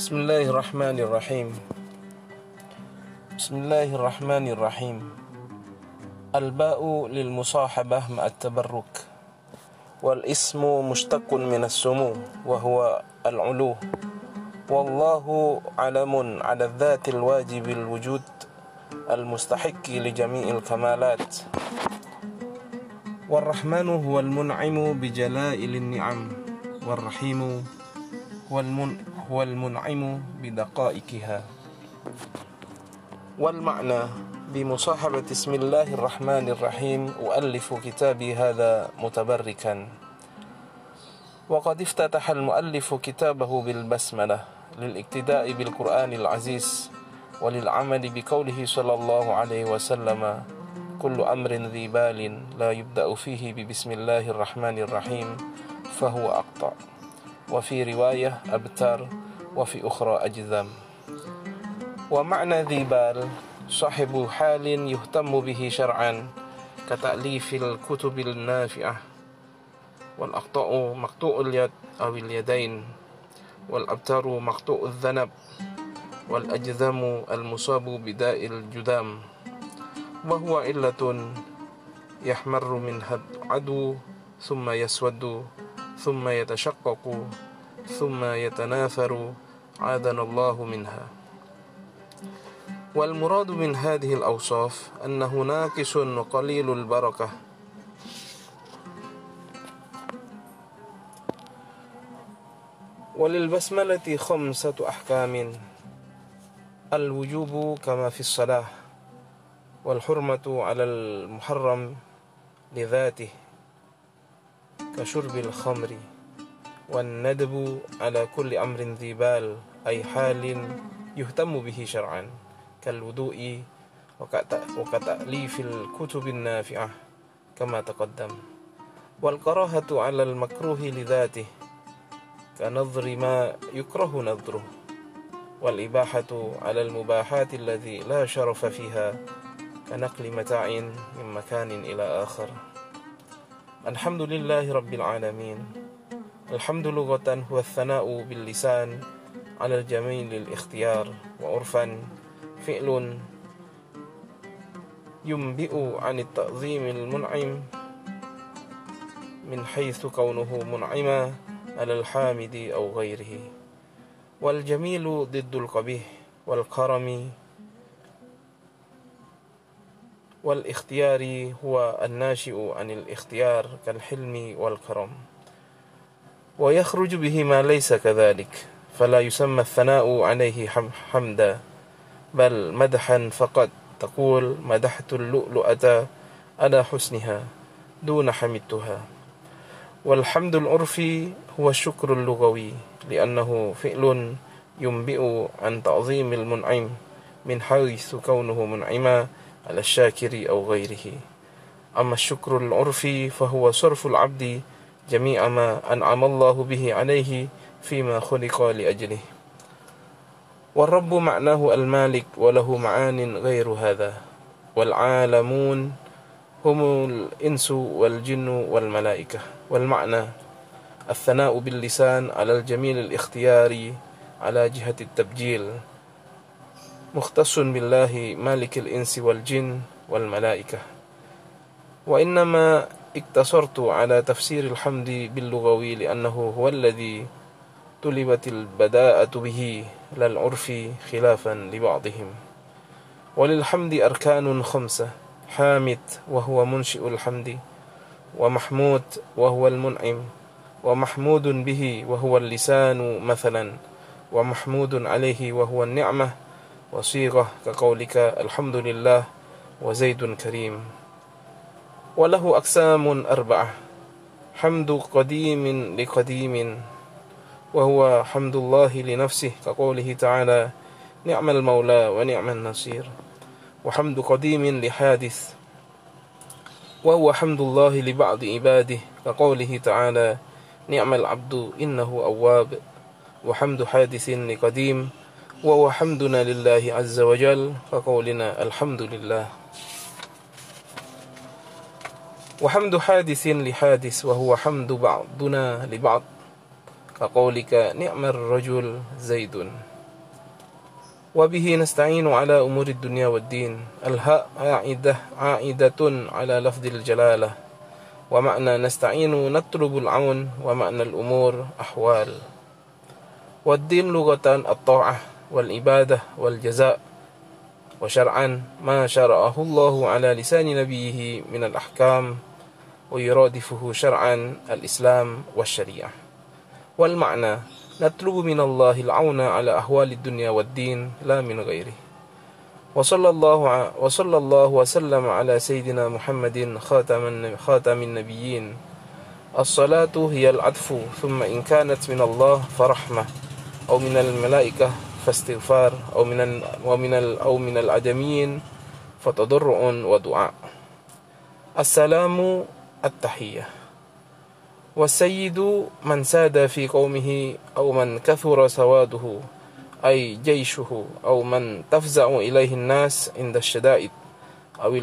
بسم الله الرحمن الرحيم بسم الله الرحمن الرحيم الباء للمصاحبة مع التبرك والاسم مشتق من السمو وهو العلو والله علم على الذات الواجب الوجود المستحق لجميع الكمالات والرحمن هو المنعم بجلائل النعم والرحيم هو, المن هو المنعم بدقائقها. والمعنى بمصاحبة اسم الله الرحمن الرحيم أؤلف كتابي هذا متبركا. وقد افتتح المؤلف كتابه بالبسملة للإقتداء بالقرآن العزيز وللعمل بقوله صلى الله عليه وسلم كل أمر ذي بال لا يبدأ فيه ببسم الله الرحمن الرحيم فهو أقطع. وفي رواية أبتر وفي أخرى أجذم. ومعنى ذي بال صاحب حال يهتم به شرعا كتأليف الكتب النافعة والأقطاع مقطوع اليد أو اليدين والأبتر مقطوع الذنب والأجذم المصاب بداء الجذام وهو علة يحمر منها العدو ثم يسود ثم يتشقق ثم يتناثر عادنا الله منها. والمراد من هذه الأوصاف أنه ناقص وقليل البركة. وللبسملة خمسة أحكام. الوجوب كما في الصلاة والحرمة على المحرم لذاته. كشرب الخمر والندب على كل أمر ذي بال أي حال يهتم به شرعا كالوضوء وكتأليف الكتب النافعة كما تقدم والكراهة على المكروه لذاته كنظر ما يكره نظره والإباحة على المباحات الذي لا شرف فيها كنقل متاع من مكان إلى آخر. الحمد لله رب العالمين الحمد لغة هو الثناء باللسان على الجميل الاختيار وعرفا فعل ينبئ عن التعظيم المنعم من حيث كونه منعما على الحامد أو غيره والجميل ضد القبيح والكرم والإختيار هو الناشئ عن الإختيار كالحلم والكرم. ويخرج به ما ليس كذلك فلا يسمى الثناء عليه حمدا بل مدحا فقط تقول مدحت اللؤلؤة على حسنها دون حمدتها. والحمد العرفي هو الشكر اللغوي لأنه فعل ينبئ عن تعظيم المنعم من حيث كونه منعما على الشاكر أو غيره. أما الشكر العرفي فهو صرف العبد جميع ما أنعم الله به عليه فيما خلق لأجله. والرب معناه المالك وله معان غير هذا. والعالمون هم الإنس والجن والملائكة. والمعنى الثناء باللسان على الجميل الاختياري على جهة التبجيل. مختص بالله مالك الإنس والجن والملائكة. وإنما اقتصرت على تفسير الحمد باللغوي لأنه هو الذي طلبت البداءة به لا العرف خلافا لبعضهم. وللحمد أركان خمسة حامد وهو منشئ الحمد ومحمود وهو المنعم ومحمود به وهو اللسان مثلا ومحمود عليه وهو النعمة وصيغة كقولك الحمد لله وزيد كريم. وله أقسام أربعة. حمد قديم لقديم وهو حمد الله لنفسه كقوله تعالى نعم المولى ونعم النصير. وحمد قديم لحادث وهو حمد الله لبعض عباده كقوله تعالى نعم العبد إنه أواب. وحمد حادث لقديم وهو حمدنا لله عز وجل كقولنا الحمد لله. وحمد حادث لحادث وهو حمد بعضنا لبعض كقولك نعم الرجل زيد. وبه نستعين على أمور الدنيا والدين الهاء عائدة عائدة على لفظ الجلالة. ومعنى نستعين نطلب العون ومعنى الأمور أحوال. والدين لغة الطاعة والعبادة والجزاء. وشرعا ما شرعه الله على لسان نبيه من الأحكام ويرادفه شرعا الإسلام والشريعة. والمعنى نطلب من الله العون على أحوال الدنيا والدين لا من غيره. وصلى الله وصلى الله وسلم على سيدنا محمد خاتم خاتم النبيين. الصلاة هي العطف ثم إن كانت من الله فرحمة أو من الملائكة فاستغفار أو من ومن أو من العدمين فتضرع ودعاء. السلام التحية. والسيد من ساد في قومه أو من كثر سواده أي جيشه أو من تفزع إليه الناس عند الشدائد أو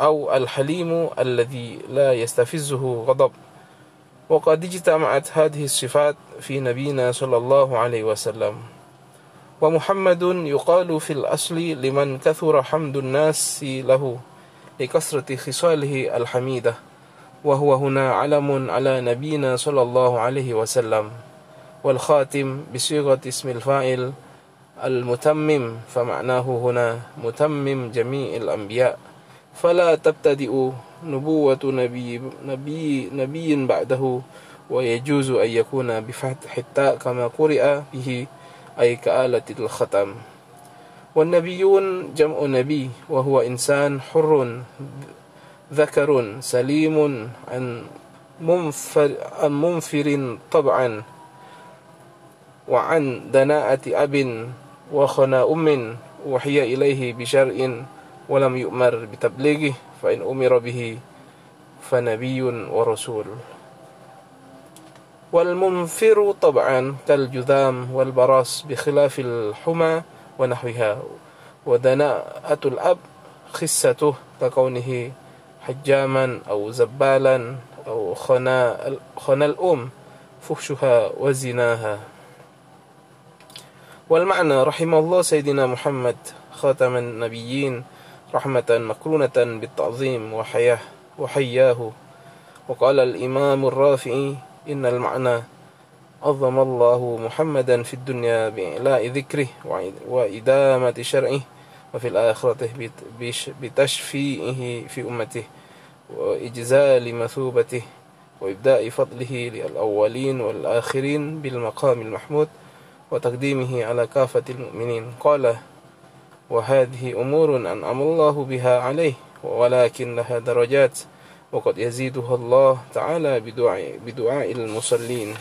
أو الحليم الذي لا يستفزه غضب. وقد اجتمعت هذه الصفات في نبينا صلى الله عليه وسلم. ومحمد يقال في الأصل لمن كثر حمد الناس له لكثرة خصاله الحميدة وهو هنا علم على نبينا صلى الله عليه وسلم والخاتم بصيغة اسم الفاعل المتمم فمعناه هنا متمم جميع الأنبياء. فلا تبتدئ نبوة نبي, نبي, نبي بعده ويجوز أن يكون بفتح التاء كما قرئ به أي كآلة الختم. والنبيون جمع نبي وهو إنسان حر ذكر سليم عن منفر, عن منفر طبعا وعن دناءة أب وخنا أم وحي إليه بشرع ولم يؤمر بتبليغه فإن أمر به فنبي ورسول. والمنفر طبعا كالجذام والبراس بخلاف الحمى ونحوها ودناءة الأب خسته ككونه حجاما أو زبالا أو خنا, خنا الأم فحشها وزناها. والمعنى رحم الله سيدنا محمد خاتم النبيين رحمة مكرونة بالتعظيم وحياه وحياه. وقال الإمام الرافعي إن المعنى عظم الله محمدا في الدنيا بإعلاء ذكره وإدامة شرعه وفي الآخرة بتشفيئه في أمته وإجزال مثوبته وإبداء فضله للأولين والآخرين بالمقام المحمود وتقديمه على كافة المؤمنين. قال وهذه أمور أنعم الله بها عليه ولكن لها درجات وقد يزيدها الله تعالى بدعاء, بدعاء المصلين.